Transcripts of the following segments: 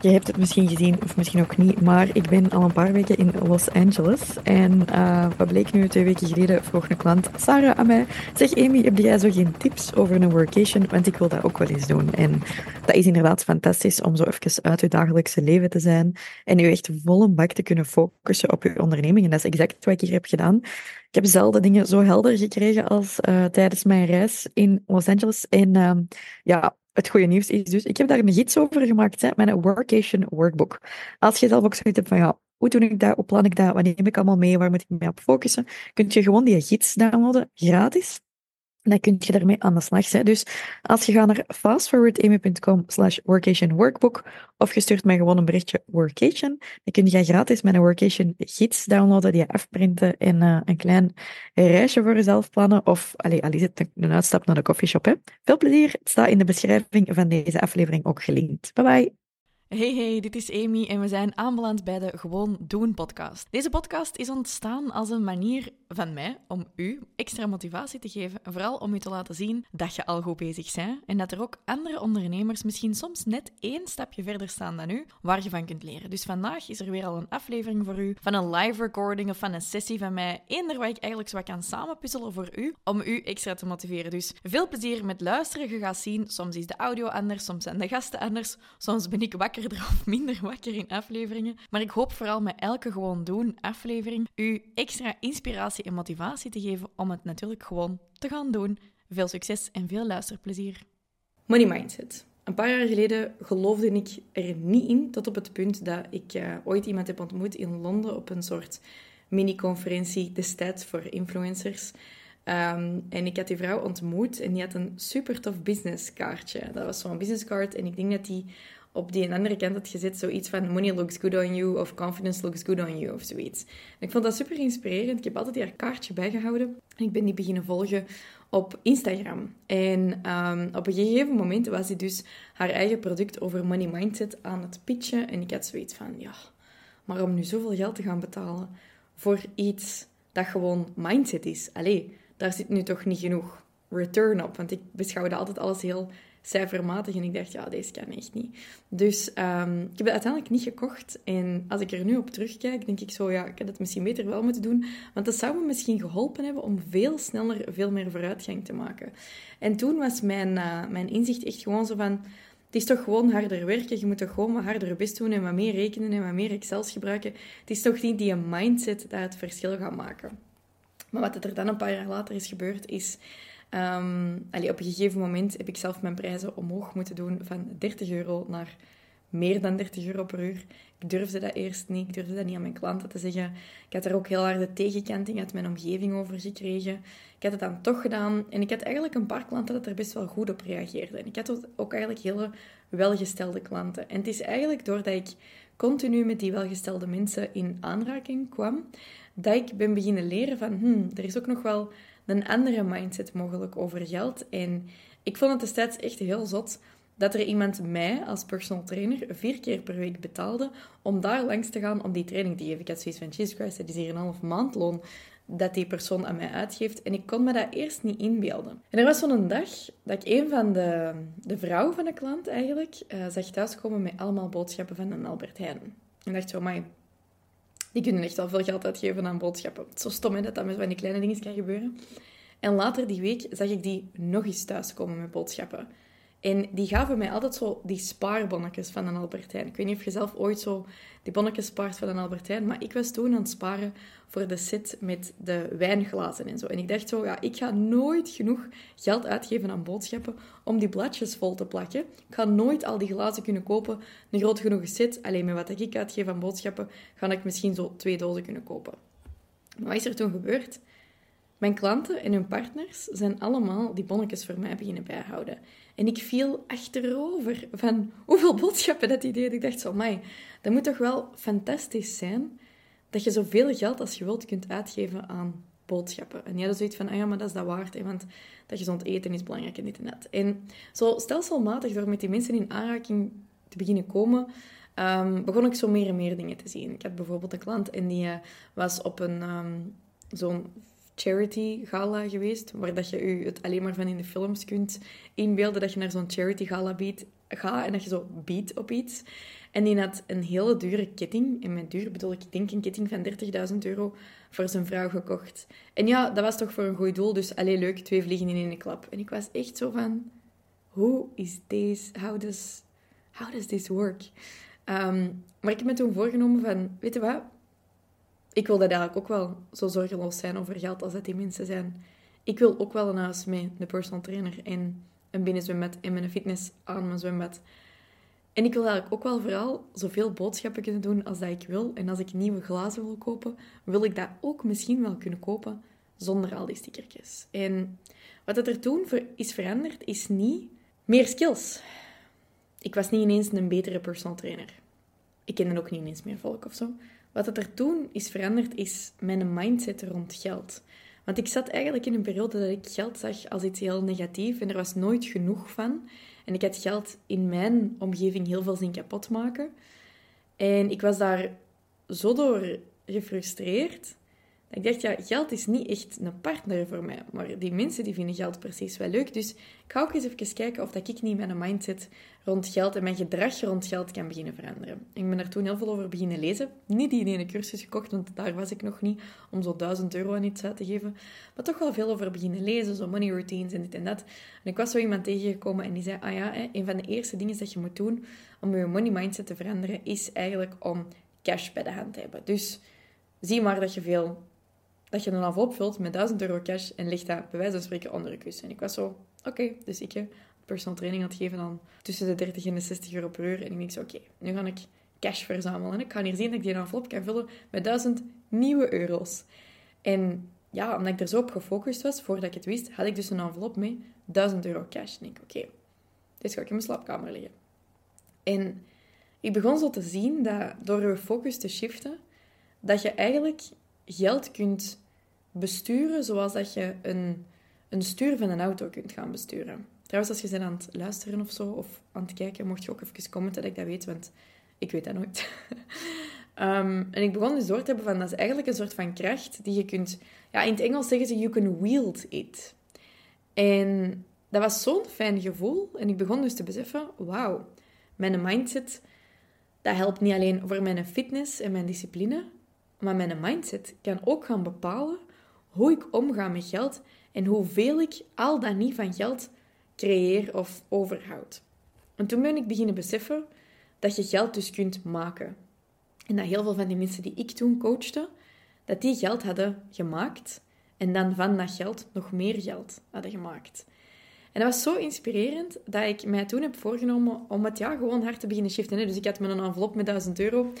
je hebt het misschien gezien of misschien ook niet, maar ik ben al een paar weken in Los Angeles. En uh, wat bleek nu twee weken geleden, vroeg een klant, Sarah, aan mij, zeg Amy, heb jij zo geen tips over een workation? Want ik wil dat ook wel eens doen. En dat is inderdaad fantastisch om zo even uit je dagelijkse leven te zijn en je echt volle bak te kunnen focussen op je onderneming. En dat is exact wat ik hier heb gedaan. Ik heb zelden dingen zo helder gekregen als uh, tijdens mijn reis in Los Angeles. En uh, ja, het goede nieuws is dus, ik heb daar een gids over gemaakt, hè, mijn workation workbook. Als je zelf ook zoiets hebt van, ja, hoe doe ik dat, hoe plan ik dat, wat neem ik allemaal mee, waar moet ik mee op focussen, kun je gewoon die gids downloaden, gratis dan kun je daarmee aan de slag. Hè. Dus als je gaat naar fastforwardamy.com slash workation workbook of je stuurt mij gewoon een berichtje workation, dan kun je gratis mijn workation gids downloaden, die je afprinten en uh, een klein reisje voor jezelf plannen. Of, allez, al is een uitstap naar de coffeeshop. Hè. Veel plezier. Het staat in de beschrijving van deze aflevering ook gelinkt. Bye bye. Hey hey, dit is Amy en we zijn aanbeland bij de Gewoon Doen podcast. Deze podcast is ontstaan als een manier van mij om u extra motivatie te geven en vooral om u te laten zien dat je al goed bezig bent en dat er ook andere ondernemers misschien soms net één stapje verder staan dan u, waar je van kunt leren. Dus vandaag is er weer al een aflevering voor u van een live recording of van een sessie van mij, eender waar ik eigenlijk zo kan samenpuzzelen voor u, om u extra te motiveren. Dus veel plezier met luisteren. Je gaat zien, soms is de audio anders, soms zijn de gasten anders, soms ben ik wakker of minder wakker in afleveringen. Maar ik hoop vooral met elke gewoon doen aflevering u extra inspiratie en motivatie te geven om het natuurlijk gewoon te gaan doen. Veel succes en veel luisterplezier. Money Mindset. Een paar jaar geleden geloofde ik er niet in, tot op het punt dat ik uh, ooit iemand heb ontmoet in Londen op een soort mini-conferentie destijds voor influencers. Um, en ik had die vrouw ontmoet en die had een super tof businesskaartje. Dat was zo'n businesscard en ik denk dat die op die andere kant had gezet zoiets van money looks good on you of confidence looks good on you of zoiets. Ik vond dat super inspirerend. Ik heb altijd haar kaartje bijgehouden en ik ben die beginnen volgen op Instagram. En um, op een gegeven moment was hij dus haar eigen product over money mindset aan het pitchen en ik had zoiets van, ja, maar om nu zoveel geld te gaan betalen voor iets dat gewoon mindset is, allee, daar zit nu toch niet genoeg return op, want ik beschouwde altijd alles heel cijfermatig. En ik dacht, ja, deze kan echt niet. Dus um, ik heb het uiteindelijk niet gekocht. En als ik er nu op terugkijk, denk ik zo, ja, ik had het misschien beter wel moeten doen. Want dat zou me misschien geholpen hebben om veel sneller, veel meer vooruitgang te maken. En toen was mijn, uh, mijn inzicht echt gewoon zo van... Het is toch gewoon harder werken. Je moet toch gewoon wat harder best doen en wat meer rekenen en wat meer Excels gebruiken. Het is toch niet die mindset dat het verschil gaat maken. Maar wat er dan een paar jaar later is gebeurd, is Um, op een gegeven moment heb ik zelf mijn prijzen omhoog moeten doen van 30 euro naar meer dan 30 euro per uur. Ik durfde dat eerst niet. Ik durfde dat niet aan mijn klanten te zeggen. Ik had er ook heel harde tegenkanting uit mijn omgeving over gekregen. Ik had het dan toch gedaan. En ik had eigenlijk een paar klanten dat er best wel goed op reageerden. En ik had ook eigenlijk hele welgestelde klanten. En het is eigenlijk doordat ik continu met die welgestelde mensen in aanraking kwam, dat ik ben beginnen leren van, hmm, er is ook nog wel een andere mindset mogelijk over geld. En ik vond het destijds echt heel zot dat er iemand mij als personal trainer vier keer per week betaalde om daar langs te gaan om die training te geven. Ik had zoiets van, Jesus Christ, dat is hier een half maandloon dat die persoon aan mij uitgeeft. En ik kon me dat eerst niet inbeelden. En er was zo'n dag dat ik een van de, de vrouwen van de klant eigenlijk uh, zag thuiskomen met allemaal boodschappen van een Albert Heijn. En dacht zo, maar die kunnen echt wel veel geld uitgeven aan boodschappen. Zo stom dat dat met van die kleine dingen kan gebeuren. En later die week zag ik die nog eens thuiskomen met boodschappen. En die gaven mij altijd zo die spaarbonnetjes van een Albertijn. Ik weet niet of je zelf ooit zo die bonnetjes spaart van een Albertijn, maar ik was toen aan het sparen voor de set met de wijnglazen en zo. En ik dacht zo, ja, ik ga nooit genoeg geld uitgeven aan boodschappen om die bladjes vol te plakken. Ik ga nooit al die glazen kunnen kopen, een groot genoeg set. Alleen met wat ik uitgeef aan boodschappen, ga ik misschien zo twee dozen kunnen kopen. Maar wat is er toen gebeurd? Mijn klanten en hun partners zijn allemaal die bonnetjes voor mij beginnen bijhouden. En ik viel achterover van hoeveel boodschappen dat die deden. Ik dacht zo, mij, dat moet toch wel fantastisch zijn dat je zoveel geld als je wilt kunt uitgeven aan boodschappen. En jij had zoiets van, ah ja, maar dat is dat waard, hè, want dat gezond eten is belangrijk en dit en. En zo stelselmatig, door met die mensen in aanraking te beginnen komen, um, begon ik zo meer en meer dingen te zien. Ik had bijvoorbeeld een klant en die uh, was op een um, zo'n charity gala geweest, waar dat je je het alleen maar van in de films kunt inbeelden, dat je naar zo'n charity gala biedt, gaat en dat je zo biedt op iets. En die had een hele dure ketting, en met duur bedoel ik, denk een ketting van 30.000 euro, voor zijn vrouw gekocht. En ja, dat was toch voor een goed doel, dus alleen leuk, twee vliegen in één klap. En ik was echt zo van, hoe is deze, how does, how does this work? Ehm, maar ik heb me toen voorgenomen van, weet je wat, ik wil dat eigenlijk ook wel zo zorgeloos zijn over geld als dat die mensen zijn. Ik wil ook wel een huis met de personal trainer en een binnenzwembad en mijn fitness aan mijn zwembad. En ik wil eigenlijk ook wel vooral zoveel boodschappen kunnen doen als dat ik wil. En als ik nieuwe glazen wil kopen, wil ik dat ook misschien wel kunnen kopen zonder al die stickertjes. En wat er toen is veranderd, is niet meer skills. Ik was niet ineens een betere personal trainer. Ik kende ook niet ineens meer volk of zo. Wat er toen is veranderd, is mijn mindset rond geld. Want ik zat eigenlijk in een periode dat ik geld zag als iets heel negatief en er was nooit genoeg van. En ik had geld in mijn omgeving heel veel zien kapot maken. En ik was daar zo door gefrustreerd ik dacht, ja, geld is niet echt een partner voor mij. Maar die mensen die vinden geld precies wel leuk. Dus ik ga ook eens even kijken of dat ik niet mijn mindset rond geld en mijn gedrag rond geld kan beginnen veranderen. Ik ben daar toen heel veel over beginnen lezen. Niet die ene cursus gekocht, want daar was ik nog niet om zo duizend euro aan iets uit te geven. Maar toch wel veel over beginnen lezen, zo money routines en dit en dat. En ik was zo iemand tegengekomen en die zei, ah ja, een van de eerste dingen dat je moet doen om je money mindset te veranderen, is eigenlijk om cash bij de hand te hebben. Dus zie maar dat je veel dat je een envelop vult met 1000 euro cash en ligt dat bij wijze van spreken onder je kussen. En ik was zo, oké, dus ik personal training had gegeven dan tussen de 30 en de 60 euro per uur. En ik denk zo, oké, nu ga ik cash verzamelen. En ik kan hier zien dat ik die envelop kan vullen met 1000 nieuwe euro's. En ja, omdat ik er zo op gefocust was, voordat ik het wist, had ik dus een envelop met 1000 euro cash. En ik denk, oké, dit ga ik in mijn slaapkamer liggen. En ik begon zo te zien dat door je focus te shiften, dat je eigenlijk geld kunt besturen zoals dat je een, een stuur van een auto kunt gaan besturen. Trouwens, als je bent aan het luisteren of zo, of aan het kijken, mocht je ook even commenten dat ik dat weet, want ik weet dat nooit. Ehm, en ik begon dus door te hebben van, dat is eigenlijk een soort van kracht die je kunt... Ja, in het Engels zeggen ze, you can wield it. En dat was zo'n fijn gevoel. En ik begon dus te beseffen, wauw, mijn mindset, dat helpt niet alleen voor mijn fitness en mijn discipline, maar mijn mindset kan ook gaan bepalen hoe ik omga met geld en hoeveel ik al dan niet van geld creëer of overhoud. En toen ben ik beginnen beseffen dat je geld dus kunt maken. En dat heel veel van die mensen die ik toen coachte, dat die geld hadden gemaakt en dan van dat geld nog meer geld hadden gemaakt. En dat was zo inspirerend dat ik mij toen heb voorgenomen om het ja, gewoon hard te beginnen shiften. Hè. Dus ik had een envelop met 1000 euro.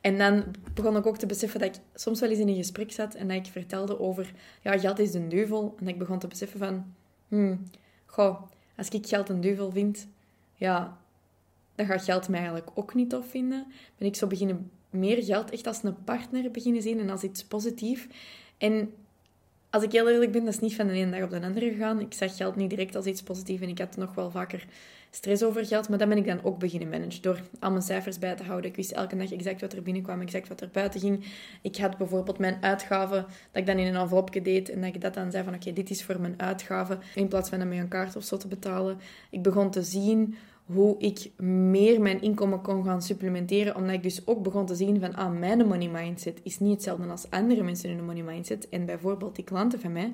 En dan begon ik ook te beseffen dat ik soms wel eens in een gesprek zat en dat ik vertelde over, ja, geld is een duivel. En dat ik begon te beseffen van, hmm, goh, als ik geld een duivel vind, ja, dan gaat geld mij eigenlijk ook niet tof vinden. Ben ik zo beginnen meer geld echt als een partner beginnen zien en als iets positiefs. En als ik heel eerlijk ben, dat is niet van de ene dag op de andere gegaan. Ik zag geld niet direct als iets positiefs en ik had nog wel vaker stress over geld. Maar dat ben ik dan ook beginnen managen door al mijn cijfers bij te houden. Ik wist elke dag exact wat er binnenkwam, exact wat er buiten ging. Ik had bijvoorbeeld mijn uitgaven, dat ik dan in een envelopje deed en dat ik dat dan zei van oké, dit is voor mijn uitgaven. In plaats van dat met een kaart of zo te betalen. Ik begon te zien hoe ik meer mijn inkomen kon gaan supplementeren, omdat ik dus ook begon te zien van, ah, mijn money mindset is niet hetzelfde als andere mensen hun money mindset. En bijvoorbeeld die klanten van mij,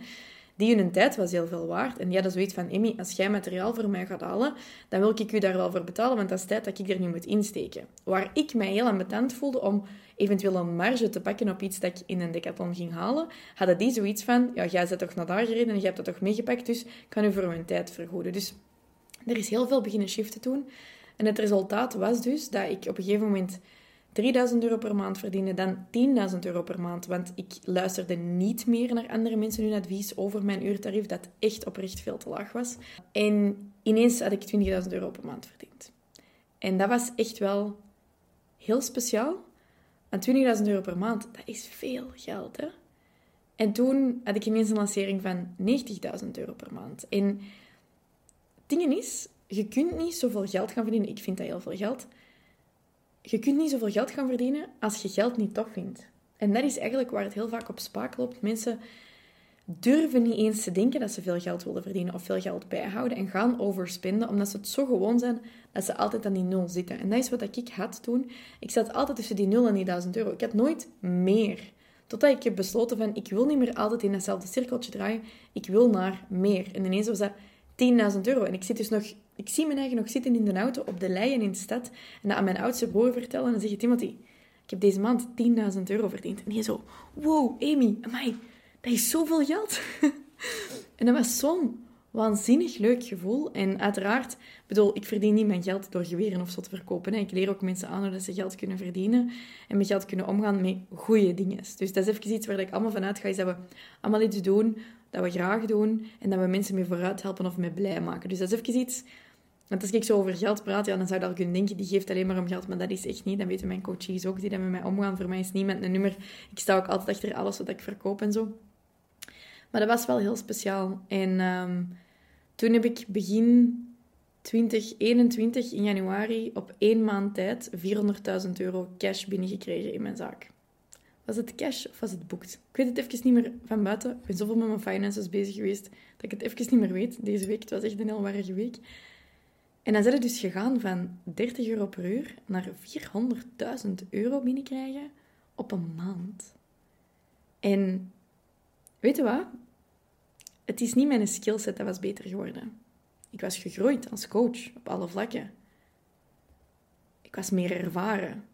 die hun tijd was heel veel waard. En die hadden zoiets van, Emmy, als jij materiaal voor mij gaat halen, dan wil ik u daar wel voor betalen, want dat is tijd dat ik er nu moet insteken. Waar ik mij heel ambetant voelde om eventueel een marge te pakken op iets dat ik in een decathlon ging halen, hadden die zoiets van, ja, jij bent toch naar daar gereden en je hebt dat toch meegepakt, dus ik kan u voor mijn tijd vergoeden. Dus er is heel veel beginnen shiften toen. En het resultaat was dus dat ik op een gegeven moment 3000 euro per maand verdiende, dan 10.000 euro per maand. Want ik luisterde niet meer naar andere mensen hun advies over mijn uurtarief, dat echt oprecht veel te laag was. En ineens had ik 20.000 euro per maand verdiend. En dat was echt wel heel speciaal. Want 20.000 euro per maand, dat is veel geld, hè? En toen had ik ineens een lancering van 90.000 euro per maand. En dingen is, je kunt niet zoveel geld gaan verdienen. Ik vind dat heel veel geld. Je kunt niet zoveel geld gaan verdienen als je geld niet tof vindt. En dat is eigenlijk waar het heel vaak op spaak loopt. Mensen durven niet eens te denken dat ze veel geld willen verdienen of veel geld bijhouden en gaan overspenden, omdat ze het zo gewoon zijn dat ze altijd aan die nul zitten. En dat is wat ik had toen. Ik zat altijd tussen die nul en die 1000 euro. Ik had nooit meer. Totdat ik heb besloten van, ik wil niet meer altijd in datzelfde cirkeltje draaien. Ik wil naar meer. En ineens was dat 10.000 euro. En ik, zit dus nog, ik zie mijn eigen nog zitten in de auto op de leien in de stad. En dat aan mijn oudste broer vertellen. En dan zeg je, Timothy, ik heb deze maand 10.000 euro verdiend. En hij zo, wow, Amy, dat is zoveel geld. en dat was zo'n waanzinnig leuk gevoel. En uiteraard, bedoel, ik verdien niet mijn geld door geweren of zo te verkopen. Hè. Ik leer ook mensen aan hoe dat ze geld kunnen verdienen en met geld kunnen omgaan met goede dingen. Dus dat is even iets waar ik allemaal vanuit ga, is dat we allemaal iets doen dat we graag doen en dat we mensen mee vooruit helpen of mee blij maken. Dus dat is even iets... Want als ik zo over geld praat, ja, dan zou je al kunnen denken, die geeft alleen maar om geld. Maar dat is echt niet. Dat weten mijn coaches ook, die dat met mij omgaan. Voor mij is niemand een nummer. Ik sta ook altijd achter alles wat ik verkoop en zo. Maar dat was wel heel speciaal. En um, toen heb ik begin 2021 in januari op één maand tijd 400.000 euro cash binnengekregen in mijn zaak. Was het cash of was het boekt? Ik weet het even niet meer van buiten. Ik ben zoveel met mijn finances bezig geweest dat ik het even niet meer weet deze week. Het was echt een heel warrige week. En dan zijn het dus gegaan van 30 euro per uur naar 400.000 euro binnenkrijgen op een maand. En weet je wat? Het is niet mijn skillset dat was beter geworden. Ik was gegroeid als coach op alle vlakken. Ik was meer ervaren.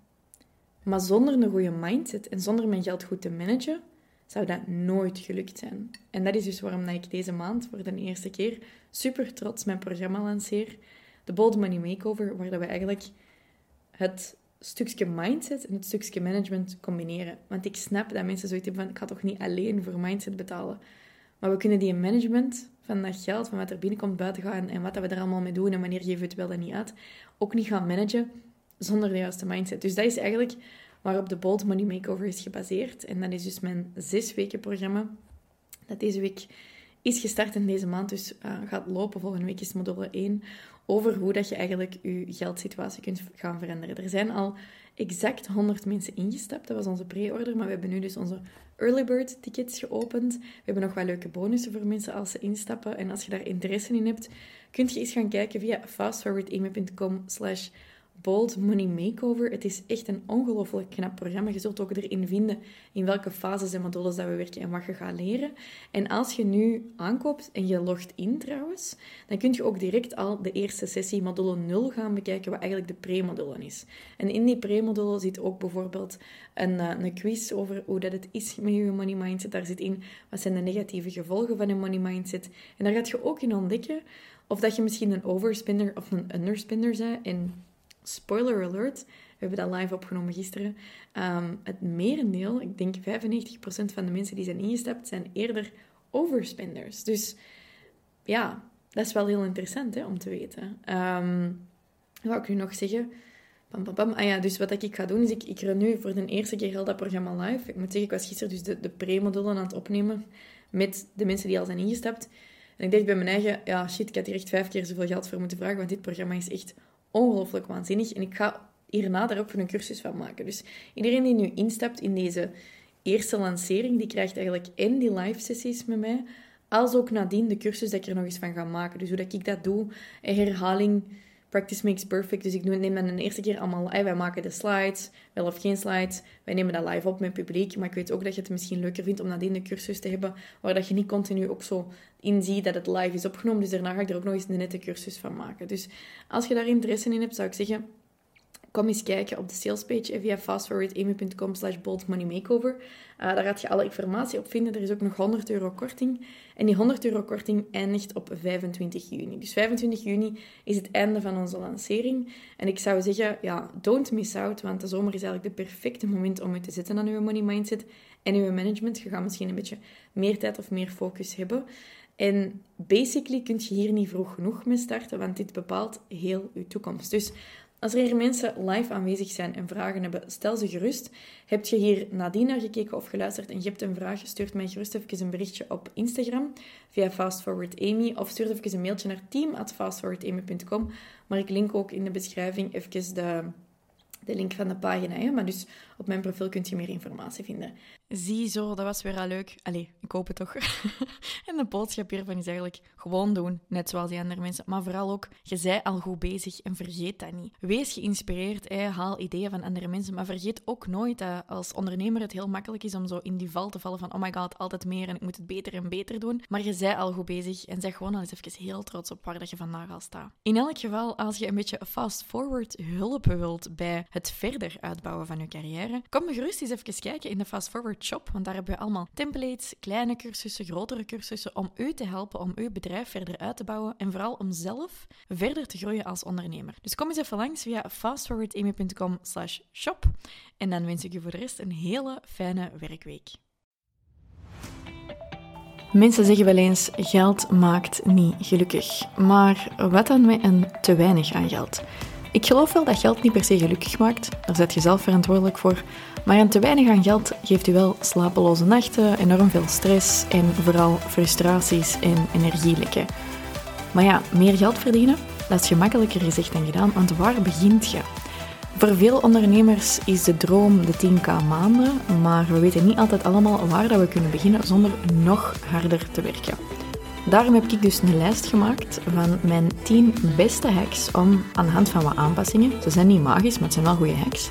Maar zonder een goede mindset en zonder mijn geld goed te managen, zou dat nooit gelukt zijn. En dat is dus waarom ik deze maand voor de eerste keer super trots mijn programma lanceer. De Bold Money Makeover, waar we eigenlijk het stukje mindset en het stukje management combineren. Want ik snap dat mensen zoiets hebben van, ik ga toch niet alleen voor mindset betalen. Maar we kunnen die management van dat geld, van wat er binnenkomt, buiten gaan en wat we er allemaal mee doen en wanneer geven we het wel en niet uit, ook niet gaan managen zonder de juiste mindset. Dus dat is eigenlijk waarop de Bold Money Makeover is gebaseerd. En dat is dus mijn zes weken programma, dat deze week is gestart en deze maand dus uh, gaat lopen. Volgende week is module 1 over hoe dat je eigenlijk je geldsituatie kunt gaan veranderen. Er zijn al exact 100 mensen ingestapt. Dat was onze pre-order, maar we hebben nu dus onze early bird tickets geopend. We hebben nog wel leuke bonussen voor mensen als ze instappen. En als je daar interesse in hebt, kun je eens gaan kijken via fastforwardamy.com slash Bold Money Makeover. Het is echt een ongelooflijk knap programma. Je zult ook erin vinden in welke fases en modules dat we werken en wat je gaat leren. En als je nu aankoopt en je logt in trouwens, dan kun je ook direct al de eerste sessie module 0 gaan bekijken, wat eigenlijk de pre-module is. En in die pre-module zit ook bijvoorbeeld een, eh, een quiz over hoe dat het is met je money mindset. Daar zit in wat zijn de negatieve gevolgen van een money mindset. En daar gaat je ook in ontdekken of dat je misschien een overspinner of een underspinner bent. En spoiler alert, we hebben dat live opgenomen gisteren. Um, het merendeel, ik denk 95% van de mensen die zijn ingestapt, zijn eerder overspenders. Dus ja, dat is wel heel interessant hè, om te weten. Um, wat ik nu nog zeggen? Bam, bam, bam. Ah ja, dus wat ik ga doen, is ik, ik nu voor de eerste keer heel dat programma live. Ik moet zeggen, ik was gisteren dus de, de pre-modulen aan het opnemen met de mensen die al zijn ingestapt. En ik dacht bij mijn eigen, ja shit, ik had hier echt vijf keer zoveel geld voor moeten vragen, want dit programma is echt ongelooflijk waanzinnig. En ik ga hierna daar ook een cursus van maken. Dus iedereen die nu instapt in deze eerste lancering, die krijgt eigenlijk en die live sessies met mij, als ook nadien de cursus dat ik er nog eens van ga maken. Dus hoe dat ik dat doe, herhaling, practice makes perfect. Dus ik neem dan de eerste keer allemaal live. Wij maken de slides, wel of geen slides. Wij nemen dat live op met publiek. Maar ik weet ook dat je het misschien leuker vindt om nadien de cursus te hebben, waar dat je niet continu ook zo inziet dat het live is opgenomen. Dus daarna ga ik er ook nog eens een nette cursus van maken. Dus als je daar interesse in hebt, zou ik zeggen, kom eens kijken op de salespage via fastforwardamy.com slash boldmoneymakeover. Uh, daar gaat je alle informatie op vinden. Er is ook nog 100 euro korting. En die 100 euro korting eindigt op 25 juni. Dus 25 juni is het einde van onze lancering. En ik zou zeggen, ja, don't miss out, want de zomer is eigenlijk de perfecte moment om je te zetten aan je money mindset en je management. Je gaat misschien een beetje meer tijd of meer focus hebben. En basically kun je hier niet vroeg genoeg mee starten, want dit bepaalt heel je toekomst. Dus als er hier mensen live aanwezig zijn en vragen hebben, stel ze gerust. Heb je hier nadien naar gekeken of geluisterd en je hebt een vraag, stuur mij gerust even een berichtje op Instagram via FastForwardAmy of stuur even een mailtje naar team.fastforwardamy.com. Maar ik link ook in de beschrijving even de, de link van de pagina. Hè? Maar dus op mijn profiel kunt je meer informatie vinden. Zie zo, dat was weer al leuk. Allee, ik hoop het toch. en de boodschap hiervan is eigenlijk gewoon doen, net zoals die andere mensen. Maar vooral ook, je zij al goed bezig en vergeet dat niet. Wees geïnspireerd, haal ideeën van andere mensen, maar vergeet ook nooit dat als ondernemer het heel makkelijk is om zo in die val te vallen van oh my god, altijd meer en ik moet het beter en beter doen. Maar je zij al goed bezig en zeg gewoon al eens even heel trots op waar dat je vandaag al staat. In elk geval, als je een beetje fast-forward hulp wilt bij het verder uitbouwen van je carrière, kom gerust eens even kijken in de fast-forward Shop, want daar hebben we allemaal templates, kleine cursussen, grotere cursussen, om u te helpen om uw bedrijf verder uit te bouwen en vooral om zelf verder te groeien als ondernemer. Dus kom eens even langs via fastforwardamy.com slash shop en dan wens ik u voor de rest een hele fijne werkweek. Mensen zeggen wel eens: geld maakt niet gelukkig. Maar wat dan met een te weinig aan geld? Ik geloof wel dat geld niet per se gelukkig maakt, daar zet je zelf verantwoordelijk voor. Maar een te weinig aan geld geeft u wel slapeloze nachten, enorm veel stress en vooral frustraties en energielekken. Maar ja, meer geld verdienen, dat is gemakkelijker gezegd dan gedaan, want waar begint je? Voor veel ondernemers is de droom de 10k maanden, maar we weten niet altijd allemaal waar dat we kunnen beginnen zonder nog harder te werken. Daarom heb ik dus een lijst gemaakt van mijn 10 beste hacks om aan de hand van wat aanpassingen, ze zijn niet magisch, maar het zijn wel goede hacks,